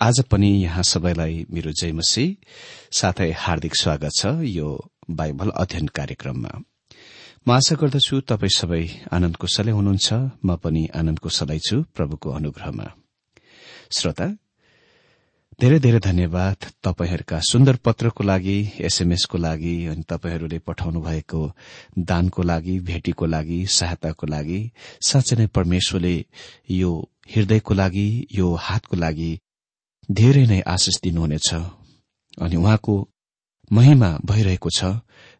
आज पनि यहाँ सबैलाई मेरो जयमसी साथै हार्दिक स्वागत छ यो बाइबल अध्ययन कार्यक्रममा। म आशा गर्दछु तपाई सबै आनन्द कुशलै हुनुहुन्छ म पनि आनन्द कुशलै छु प्रभुको अनुग्रहमा। श्रोता धेरै धेरै धन्यवाद तपाईँहरूका सुन्दर पत्रको लागि एसएमएसको लागि अनि तपाईँहरूले पठाउनु भएको दानको लागि भेटीको लागि सहायताको लागि साँच्चै नै परमेश्वरले यो हृदयको लागि यो हातको लागि धेरै नै आशिष दिनुहुनेछ। अनि उहाँको महिमा भइरहेको छ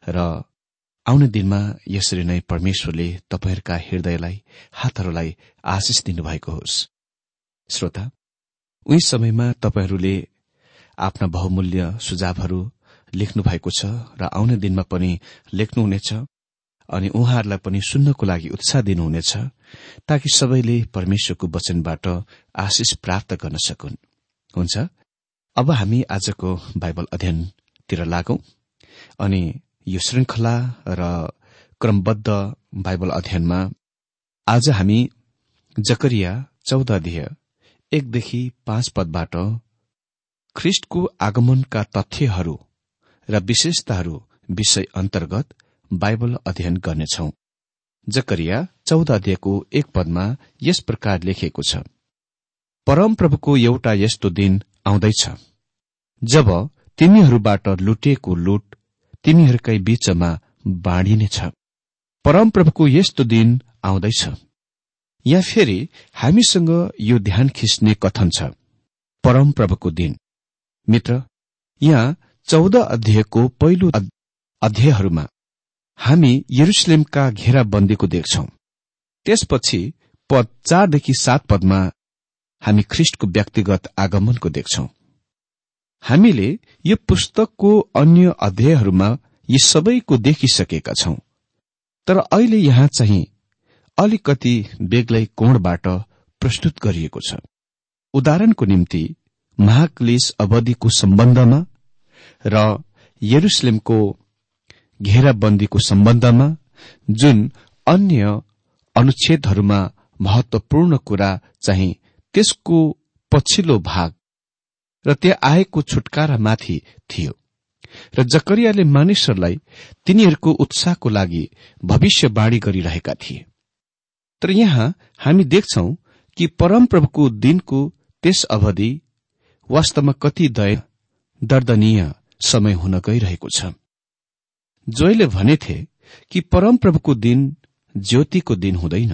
र आउने दिनमा यसरी नै परमेश्वरले तपाईँहरूका हृदयलाई हातहरूलाई आशिष दिनुभएको होस्। श्रोता उही समयमा तपाईँहरूले आफ्ना बहुमूल्य सुझावहरू लेख्नु भएको छ र आउने दिनमा पनि लेख्नुहुनेछ अनि उहाँहरूलाई पनि सुन्नको लागि उत्साह दिनुहुनेछ ताकि सबैले परमेश्वरको वचनबाट आशिष प्राप्त गर्न सकुन्। हुन्छ? अब हामी आजको बाइबल अध्ययनतिर लागौं। अनि यो श्रृंखला र क्रमबद्ध बाइबल अध्ययनमा आज हामी जकरिया चौध अध्यय एकदेखि पाँच पदबाट ख्रिष्टको आगमनका तथ्यहरू र विशेषताहरू विषय अन्तर्गत बाइबल अध्ययन गर्नेछौ। जकरिया चौध अध्ययको एक पदमा यस प्रकार लेखिएको छ। परमप्रभुको एउटा यस्तो दिन आउँदैछ। जब तिमीहरूबाट लुटिएको लुट तिमीहरूकै बीचमा बाँडिनेछ। परमप्रभुको यस्तो दिन आउँदैछ। यहाँ फेरि हामीसँग यो ध्यान खिच्ने कथन छ। परमप्रभुको दिन। मित्र यहाँ चौध अध्यायको पहिलो अध्यायहरूमा हामी यरुसलेमका घेराबन्दीको देख्छौ। त्यसपछि पद चारदेखि सात पदमा हामी ख्रिष्टको व्यक्तिगत आगमनको देख्छौ। हामीले यो पुस्तकको अन्य अध्यायहरूमा यी सबैको देखिसकेका छौं। तर अहिले यहाँ चाहिँ अलिकति बेग्लै कोणबाट प्रस्तुत गरिएको छ। उदाहरणको निम्ति महाक्लेश अवधिको सम्बन्धमा र यरुसलेमको घेराबन्दीको सम्बन्धमा जुन अन्य अनुच्छेदहरूमा महत्वपूर्ण कुरा चाहिँ त्यसको पछिल्लो भाग र त्यहाँ आएको छुटकारामाथि थियो। र जकरियाले मानिसहरूलाई तिनीहरूको उत्साहको लागि भविष्यवाणी गरिरहेका थिए। तर यहाँ हामी देख्छौ कि परमप्रभुको दिनको त्यस अवधि वास्तवमा कति दय दर्दनीय समय हुन गइरहेको छ। जोयले भनेथे कि परमप्रभुको दिन ज्योतिको दिन हुँदैन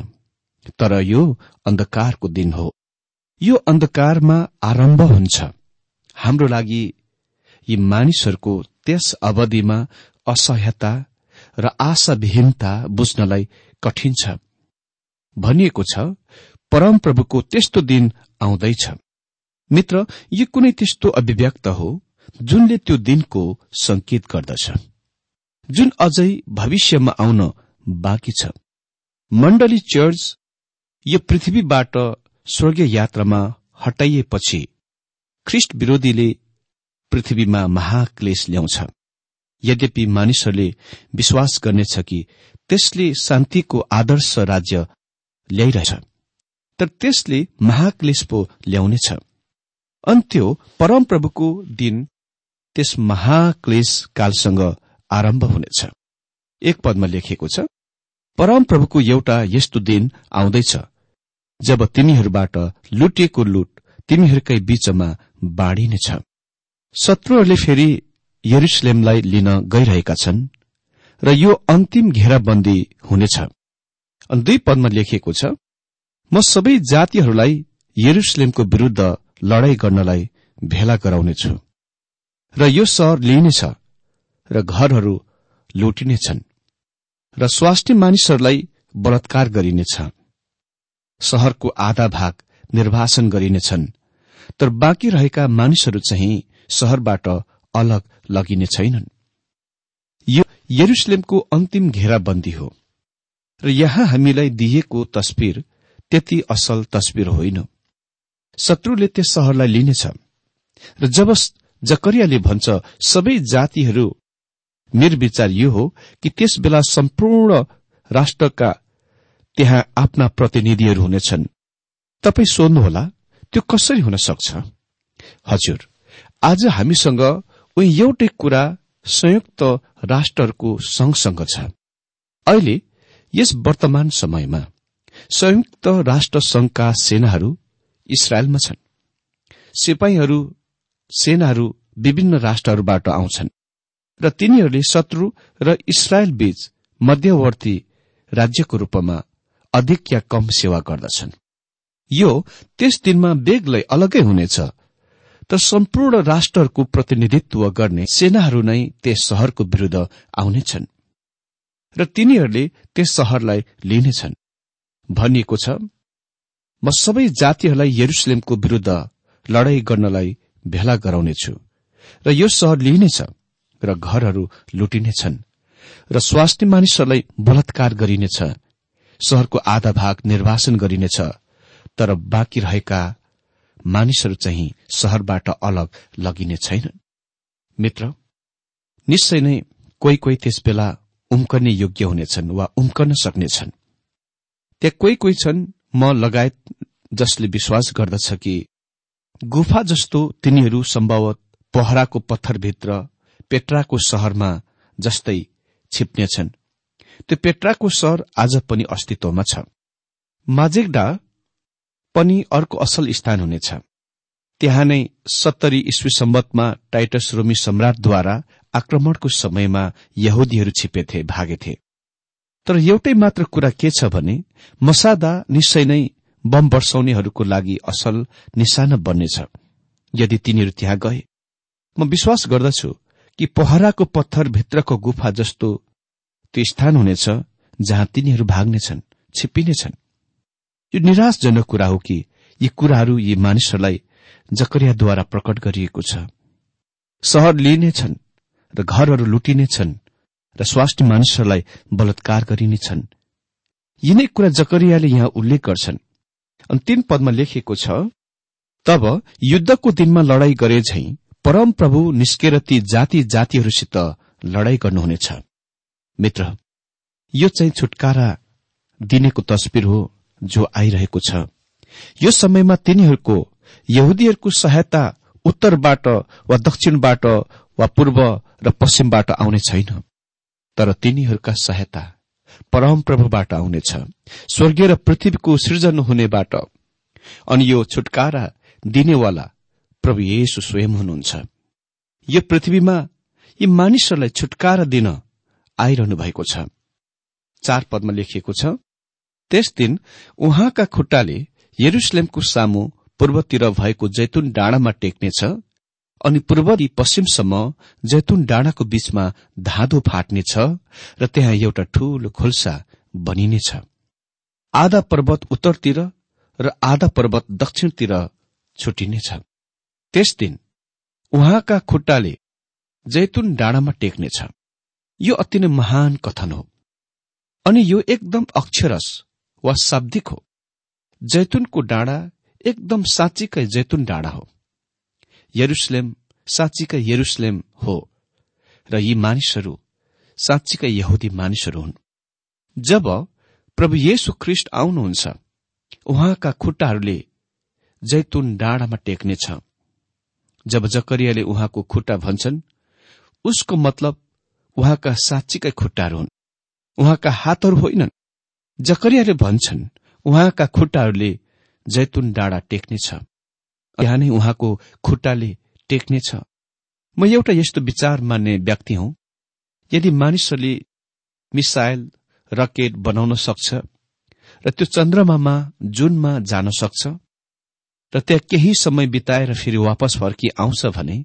तर यो अन्धकारको दिन हो। यो अन्धकारमा आरम्भ हुन्छ। हाम्रो लागि यी मानिसहरूको त्यस अवधिमा असह्यता र आशाविहीनता बुझ्नलाई कठिन छ। भनिएको छ परमप्रभुको त्यस्तो दिन आउँदैछ। मित्र यो कुनै त्यस्तो अभिव्यक्त हो जुनले त्यो दिनको संकेत गर्दछ। जुन अझै भविष्यमा आउन बाँकी छ। मण्डली चर्च यो पृथ्वीबाट स्वर्गीय यात्रामा हटाइएपछि ख्रिष्ट विरोधीले पृथ्वीमा महाक्लेश ल्याउँछ। यद्यपि मानिसहरूले विश्वास गर्नेछ कि त्यसले शान्तिको आदर्श राज्य ल्याइरहेछ तर त्यसले महाक्लेश पो ल्याउनेछ। अन्त्यो परमप्रभुको दिन त्यस महाक्लेश कालसँग आरम्भ हुनेछ। एक पदमा लेखिएको छ परमप्रभुको एउटा यस्तो दिन आउँदैछ। जब तिमीहरूबाट लुटिएको लुट तिमीहरूकै बीचमा बाँडिनेछ। शत्रुहरूले फेरि यरुसलेमलाई लिन गइरहेका छन् र यो अन्तिम घेराबन्दी हुनेछ। अनि दुई पदमा लेखिएको छ म सबै जातिहरूलाई यरुसलेमको विरूद्ध लडाई गर्नलाई भेला गराउनेछु र यो सहर लिइनेछ र घरहरू लुटिनेछन् र स्वास्थ्य मानिसहरूलाई बलात्कार गरिनेछ। शहरको आधा भाग निर्वासन गरिनेछन् तर बाँकी रहेका मानिसहरू चाहिँ शहरबाट अलग लगिने छैनन्। यो यरुसलेमको अन्तिम घेराबन्दी हो र यहाँ हामीलाई दिइएको तस्विर त्यति असल तस्विर होइन। शत्रुले त्यस शहरलाई लिनेछ र जब जकरियाले भन्छ सबै जातिहरू निर्विचार यो हो कि त्यस बेला सम्पूर्ण राष्ट्रका त्यहाँ आफ्ना प्रतिनिधिहरू हुनेछन्। तपाई सोध्नुहोला त्यो कसरी हुन सक्छ? हजुर आज हामीसँग उही एउटै कुरा संयुक्त राष्ट्रहरूको सँगसँग छ। अहिले यस वर्तमान समयमा संयुक्त राष्ट्र संघका सेनाहरू इसरायलमा छन्। सिपाहीहरू सेनाहरू विभिन्न राष्ट्रहरूबाट आउँछन् र तिनीहरूले शत्रु र इसरायल बीच मध्यवर्ती राज्यको रूपमा अधिक या कम सेवा गर्दछन्। यो त्यस दिनमा बेग्लै अलगै हुनेछ। तर सम्पूर्ण राष्ट्रहरूको प्रतिनिधित्व गर्ने सेनाहरू नै त्यस शहरको विरूद्ध आउनेछन् र तिनीहरूले त्यस शहरलाई लिनेछन्। भनिएको छ म सबै जातिहरूलाई यरुसलेमको विरूद्ध लड़ाई गर्नलाई भेला गराउनेछु र यो सहर लिइनेछ र घरहरू लुटिनेछन् र स्वास्थ्य मानिसहरूलाई बलात्कार गरिनेछ। शहरको आधा भाग निर्वासन गरिनेछ तर बाँकी रहेका मानिसहरू चाहिँ शहरबाट अलग लगिने छैनन्। मित्र निश्चय नै कोही कोही त्यस बेला उम्कने योग्य हुनेछन् वा उम्कन सक्नेछन्। त्यहाँ कोही कोही छन् म लगायत जसले विश्वास गर्दछ कि गुफा जस्तो तिनीहरू सम्भवत पहराको पत्थरभित्र पेट्राको शहरमा जस्तै छिप्नेछन्। त्यो पेट्राको सहर आज पनि अस्तित्वमा छ। माजेगडा पनि अर्को असल स्थान हुनेछ। त्यहाँ नै सत्तरी इस्वी सम्बतमा टाइटस रोमी सम्राटद्वारा आक्रमणको समयमा यहुदीहरू छिपेथे भागेथे। तर एउटै मात्र कुरा के छ भने मसादा निश्चय नै बम वर्षाउनेहरूको लागि असल निशाना बन्नेछ। यदि तिनीहरू त्यहाँ गए म विश्वास गर्दछु कि पहराको पत्थर भित्रको गुफा जस्तो त्यो स्थान हुनेछ जहाँ तिनीहरू भाग्नेछन् छिप्पिनेछन् यो निराशजनक कुरा हो कि यी कुराहरू यी मानिसहरूलाई जकरियाद्वारा प्रकट गरिएको छ। सहर लिइनेछन् र घरहरू लुटिनेछन् र स्वास्थ्य मानिसहरूलाई बलात्कार गरिनेछन्। यिनै कुरा जकरियाले यहाँ उल्लेख गर्छन्। अनि तीन पदमा लेखिएको छ तब युद्धको दिनमा लड़ाई गरे झै परम प्रभु निस्केर ती जाति जातिहरूसित लड़ाई गर्नुहुनेछ। मित्र यो चाहिँ छुटकारा दिनेको तस्विर हो जो आइरहेको छ। यो समयमा तिनीहरूको यहुदीहरूको सहायता उत्तरबाट वा दक्षिणबाट वा पूर्व र पश्चिमबाट आउने छैन। तर तिनीहरूका सहायता परमप्रभुबाट आउनेछ। स्वर्गीय र पृथ्वीको सृजन हुनेबाट। अनि यो छुटकारा दिनेवाला प्रभु येशु स्वयं हुनुहुन्छ। यो पृथ्वीमा यी मानिसहरूलाई छुटकारा दिन आइरहनु भएको छ। चार पदमा लेखिएको छ त्यस दिन उहाँका खुट्टाले यरुसलेमको सामु पूर्वतिर भएको जैतुन डाँडामा टेक्नेछ अनि पूर्वदी पश्चिमसम्म जैतुन डाँडाको बीचमा धाँधो फाट्नेछ र त्यहाँ एउटा ठूलो खोल्सा बनिनेछ। आधा पर्वत उत्तरतिर र आधा पर्वत दक्षिणतिर छुटिनेछ। त्यस दिन उहाँका खुट्टाले जैतुन डाँडामा टेक्नेछ। यो अति नै महान कथन हो। अनि यो एकदम अक्षरस वा शाब्दिक हो। जैतुनको डाँडा एकदम साँच्चीकै जैतुन डाँडा हो। यरुसलेम साँच्चीकै यरुसलेम हो र यी मानिसहरू साँच्चीकै यहुदी मानिसहरू हुन्। जब प्रभु येशु ख्रिष्ट आउनुहुन्छ उहाँका खुट्टाहरूले जैतुन डाँडामा टेक्नेछ। जब जकरियाले उहाँको खुट्टा भन्छन् उसको मतलब उहाँका साँच्चीकै खुट्टाहरू हुन्। उहाँका हातहरू होइनन्। जकरियाले भन्छन् उहाँका खुट्टाहरूले जैतुन डाँडा टेक्नेछ। त्यहाँ नै उहाँको खुट्टाले टेक्नेछ। म एउटा यस्तो विचार मान्ने व्यक्ति हुँ। यदि मानिसहरूले मिसाइल रकेट बनाउन सक्छ र त्यो चन्द्रमामा जुनमा जान सक्छ र त्यहाँ केही समय बिताएर फेरि वापस फर्की आउँछ भने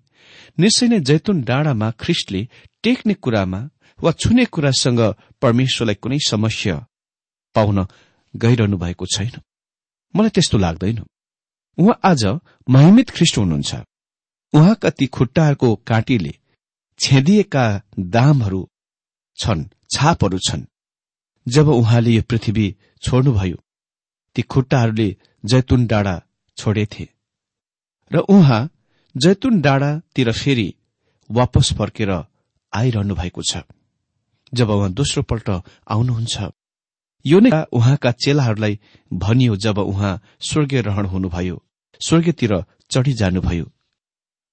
निश्चय नै जैतुन डाँडामा ख्रिस्टले टेक्ने कुरामा वा छुने कुरासँग परमेश्वरलाई कुनै समस्या पाउन गइरहनु भएको छैन। मलाई त्यस्तो लाग्दैन। उहाँ आज महिमित ख्रिस्ट हुनुहुन्छ। उहाँका ती खुट्टाहरूको काँटीले छेदिएका दामहरू छन् छापहरू छन्। जब उहाँले यो पृथ्वी छोड्नुभयो ती खुट्टाहरूले जैतुन डाँडा छोडेथे र उहाँ जैतुन डाँडातिर फेरि वापस फर्केर आइरहनु भएको छ। जब उहाँ दोस्रो पल्ट आउनुहुन्छ यो नै उहाँका चेलाहरूलाई भनियो जब उहाँ स्वर्गीय रहण हुनुभयो स्वर्गतिर चढी जानुभयो।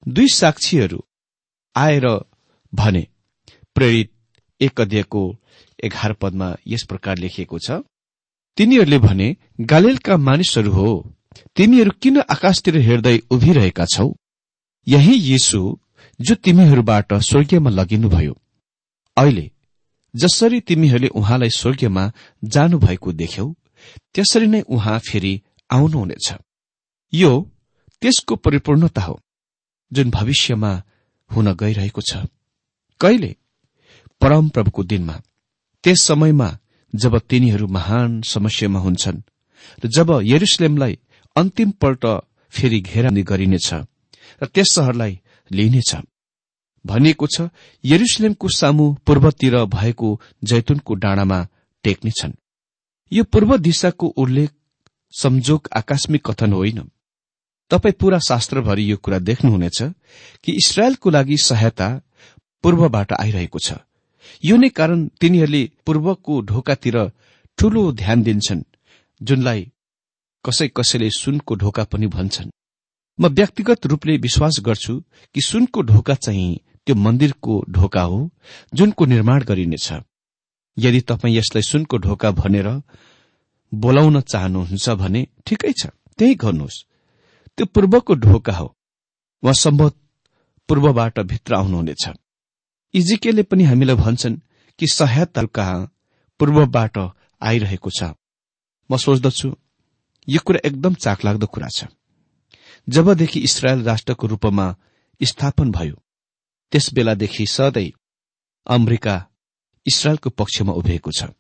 दुई साक्षीहरू आएर भने प्रेरित एक अध्ययको एघार पदमा यस प्रकार लेखिएको छ। तिनीहरूले भने गालिलका मानिसहरू हो तिमीहरू किन आकाशतिर हेर्दै उभिरहेका छौ? यही यीशु जो तिमीहरूबाट स्वर्गीयमा लगिनुभयो। अहिले जसरी तिमीहरूले उहाँलाई स्वर्गीयमा जानुभएको देख्यौ त्यसरी नै उहाँ फेरि आउनुहुनेछ। यो त्यसको परिपूर्णता हो जुन भविष्यमा हुन गइरहेको छ। कहिले? परम प्रभुको दिनमा। त्यस समयमा जब तिनीहरू महान समस्यामा हुन्छन् र जब यरुसलेमलाई अन्तिम पल्ट फेरि घेरा गरिनेछ र त्यस सहरलाई लिइनेछ। भनिएको छ यरुसलेमको सामु पूर्वतिर भएको जैतुनको डाँडामा टेक्नेछन्। यो पूर्व दिशाको उल्लेख संजोग आकस्मिक कथन होइन। तपाई पूरा शास्त्रभरि यो कुरा देख्नुहुनेछ कि इसरायलको लागि सहायता पूर्वबाट आइरहेको छ। यो नै कारण तिनीहरूले पूर्वको ढोकातिर ठूलो ध्यान दिन्छन् जुनलाई कसै कसैले सुनको ढोका पनि भन्छन्। म व्यक्तिगत रूपले विश्वास गर्छु कि सुनको ढोका चाहिँ त्यो मन्दिरको ढोका हो जुनको निर्माण गरिनेछ। यदि तपाईँ यसलाई सुनको ढोका भनेर बोलाउन चाहनुहुन्छ भने ठिकै छ त्यही गर्नुहोस्। त्यो पूर्वको ढोका हो। उहाँ सम्भव पूर्वबाट भित्र आउनुहुनेछ। इजिकेले पनि हामीलाई भन्छन् कि सहायता कहाँ पूर्वबाट आइरहेको छ। म सोच्दछु यो कुरा एकदम चाखलाग्दो कुरा छ। जबदेखि इसरायल राष्ट्रको रूपमा स्थापन भयो त्यस बेलादेखि सधैँ अमेरिका इसरायलको पक्षमा उभिएको छ।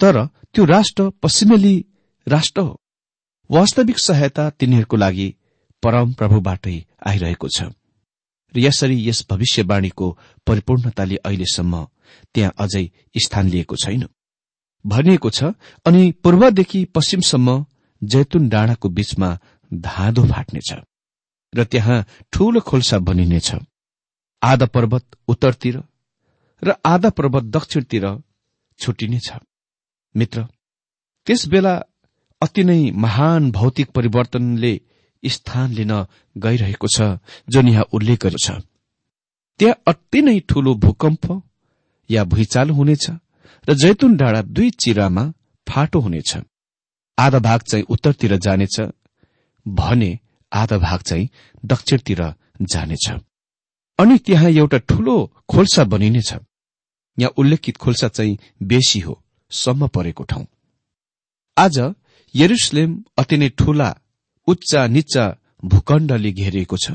तर त्यो राष्ट्र पश्चिमेली राष्ट्र हो। वास्तविक सहायता तिनीहरूको लागि परम प्रभुबाटै आइरहेको छ। र यसरी यस भविष्यवाणीको परिपूर्णताले अहिलेसम्म त्यहाँ अझै स्थान लिएको छैन। भनिएको छ अनि पूर्वदेखि पश्चिमसम्म जैतुन डाँडाको बीचमा धाँधो फाट्नेछ र त्यहाँ ठूलो खोल्सा बनिनेछ। आधा पर्वत उत्तरतिर र आधा पर्वत दक्षिणतिर छुटिनेछ। मित्र त्यस बेला अति नै महान भौतिक परिवर्तनले स्थान लिन गइरहेको छ जुन यहाँ उल्लेख गरेको छ त्यहाँ अति नै ठूलो भूकम्प या भुइँचालो हुनेछ र जैतुन डाँडा दुई चिरामा फाटो हुनेछ। आधा भाग चाहिँ उत्तरतिर जानेछ भने आधा भाग चाहिँ दक्षिणतिर जानेछ। अनि त्यहाँ एउटा ठूलो खोल्सा बनिनेछ। यहाँ उल्लेखित खोल्सा चाहिँ बेसी हो सम्म परेको ठाउँ। आज यरुसलेम अति नै ठूला उच्च निच्च भूखण्डले घेरिएको छ।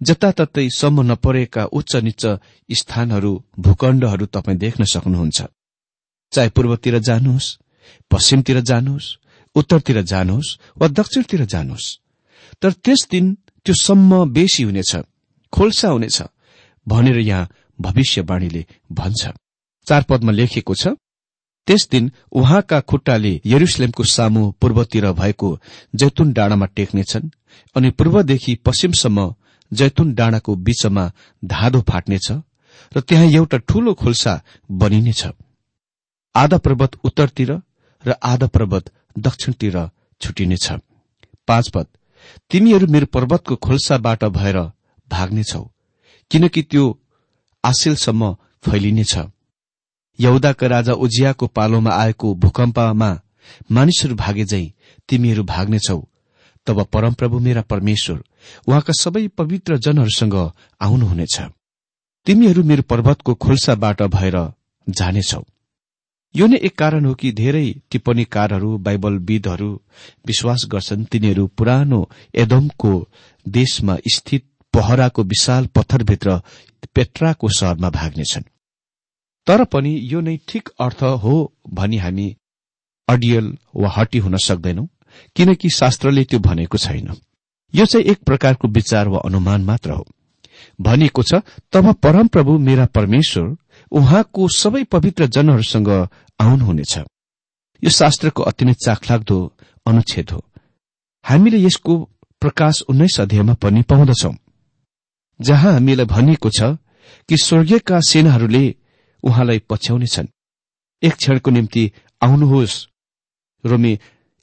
जताततै सम्म नपरेका उच्च निच्च स्थानहरू भूखण्डहरू तपाईँ देख्न सक्नुहुन्छ। चाहे पूर्वतिर जानुहोस् पश्चिमतिर जानुहोस् उत्तरतिर जानुहोस् वा दक्षिणतिर जानुहोस्। तर त्यस दिन त्यो सम्म बेसी हुनेछ खोल्सा हुनेछ भनेर यहाँ भविष्यवाणीले भन्छ। चार पदमा लेखिएको छ त्यस दिन उहाँका खुट्टाले यरुसलेमको सामु पूर्वतिर भएको जैतुन डाँडामा टेक्नेछन् अनि पूर्वदेखि पश्चिमसम्म जैतुन डाँडाको बीचमा धाँधो फाट्नेछ र त्यहाँ एउटा ठूलो खोल्सा बनिनेछ। आधा पर्वत उत्तरतिर र आधा पर्वत दक्षिणतिर छुटिनेछ। पाँच पद तिमीहरू मेरो पर्वतको खोल्साबाट भएर भाग्नेछौ किनकि त्यो आसिलसम्म फैलिनेछ। यहुदाका राजा उजियाको पालोमा आएको भूकम्पमा मानिसहरू भागे झै तिमीहरू भाग्नेछौ। तब परमप्रभु मेरा परमेश्वर उहाँका सबै पवित्र जनहरूसँग आउनुहुनेछ। तिमीहरू मेरो पर्वतको खोल्साबाट भएर जानेछौ। यो नै एक कारण हो कि धेरै टिप्पणीकारहरू बाइबलविदहरू विश्वास गर्छन्। तिनीहरू पुरानो एदमको देशमा स्थित पहराको विशाल पत्थरभित्र पेट्राको सहरमा भाग्नेछन्। तर पनि यो नै ठिक अर्थ हो भनी हामी अडियल वा हटी हुन सक्दैनौ किनकि शास्त्रले त्यो भनेको छैन। यो चाहिँ एक प्रकारको विचार वा अनुमान मात्र हो। भनिएको छ तब परमप्रभु मेरा परमेश्वर उहाँको सबै पवित्र जनहरूसँग आउनुहुनेछ। यो शास्त्रको अति नै चाखलाग्दो अनुच्छेद हो। हामीले यसको प्रकाश उन्नाइस अध्यायमा पनि पाउँदछौ। जहाँ हामीलाई भनिएको छ कि स्वर्गीयका सेनाहरूले उहाँलाई पछ्याउनेछन्। एक क्षणको निम्ति आउनुहोस्। रोमी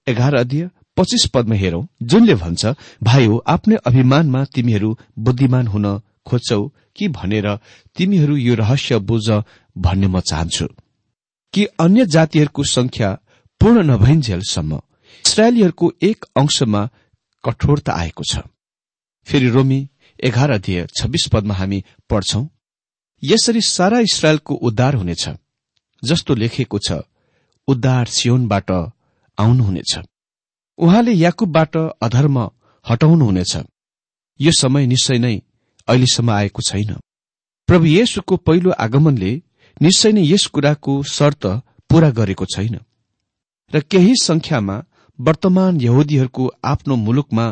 एघार अध्यय पच्चिस पदमा हेरौं जुनले भन्छ भाइ हो आफ्नै अभिमानमा तिमीहरू बुद्धिमान हुन खोज्छौ कि भनेर तिमीहरू यो रहस्य बुझ भन्ने म चाहन्छु। कि अन्य जातिहरूको संख्या पूर्ण नभइन्जेलसम्म इसरायलीहरूको एक अंशमा कठोरता आएको छ। फेरि रोमी एघार अध्यय छब्बीस पदमा हामी पढ्छौं यसरी सारा इसरायलको उद्धार हुनेछ जस्तो लेखेको छ उद्धार सियोनबाट आउनुहुनेछ। उहाँले याकुबबाट अधर्म हटाउनुहुनेछ। यो समय निश्चय नै अहिलेसम्म आएको छैन। प्रभु येशुको पहिलो आगमनले निश्चय नै यस कुराको शर्त पूरा गरेको छैन। र केही संख्यामा वर्तमान यहुदीहरूको आफ्नो मुलुकमा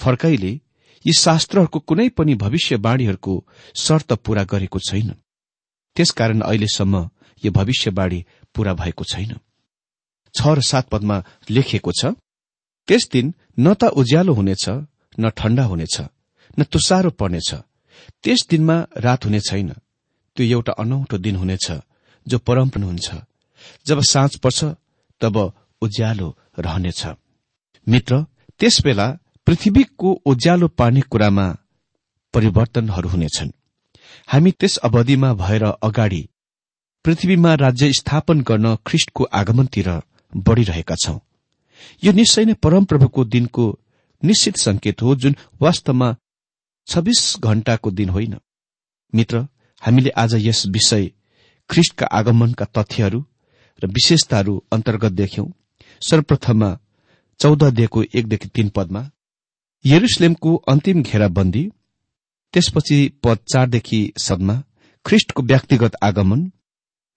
फर्काइले यी शास्त्रहरूको कुनै पनि भविष्यवाणीहरूको शर्त पूरा गरेको छैन। त्यसकारण अहिलेसम्म यो भविष्यवाणी पूरा भएको छैन। छ र सात पदमा लेखिएको छ त्यस दिन न त उज्यालो हुनेछ न ठण्डा हुनेछ न तुसारो पर्नेछ त्यस दिनमा रात हुने छैन। त्यो एउटा अनौठो दिन हुनेछ जो परम हुन्छ। जब साँझ पर्छ तब उज्यालो रहनेछ। मित्र त्यसबेला पृथ्वीको उज्यालो पार्ने कुरामा परिवर्तनहरू हुनेछन्। हामी त्यस अवधिमा भएर अगाडि पृथ्वीमा राज्य स्थापन गर्न ख्रिष्टको आगमनतिर बढ़िरहेका छौं। यो निश्चय नै परमप्रभुको दिनको निश्चित संकेत हो जुन वास्तवमा छब्बीस घण्टाको दिन होइन। मित्र हामीले आज यस विषय ख्रिष्टका आगमनका तथ्यहरू र विशेषताहरू अन्तर्गत देख्यौं। सर्वप्रथममा चौध दिएको एकदेखि तीन पदमा यरुसलेमको अन्तिम घेराबन्दी त्यसपछि पद चारदेखि सदमा ख्रिष्टको व्यक्तिगत आगमन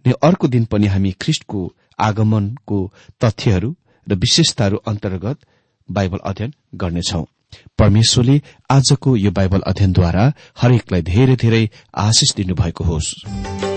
अनि अर्को दिन पनि हामी ख्रिष्टको आगमनको तथ्यहरू र विशेषताहरू अन्तर्गत बाइबल अध्ययन गर्नेछौ। परमेश्वरले आजको यो बाइबल अध्ययनद्वारा हरेकलाई धेरै धेरै आशिष दिनुभएको होस्।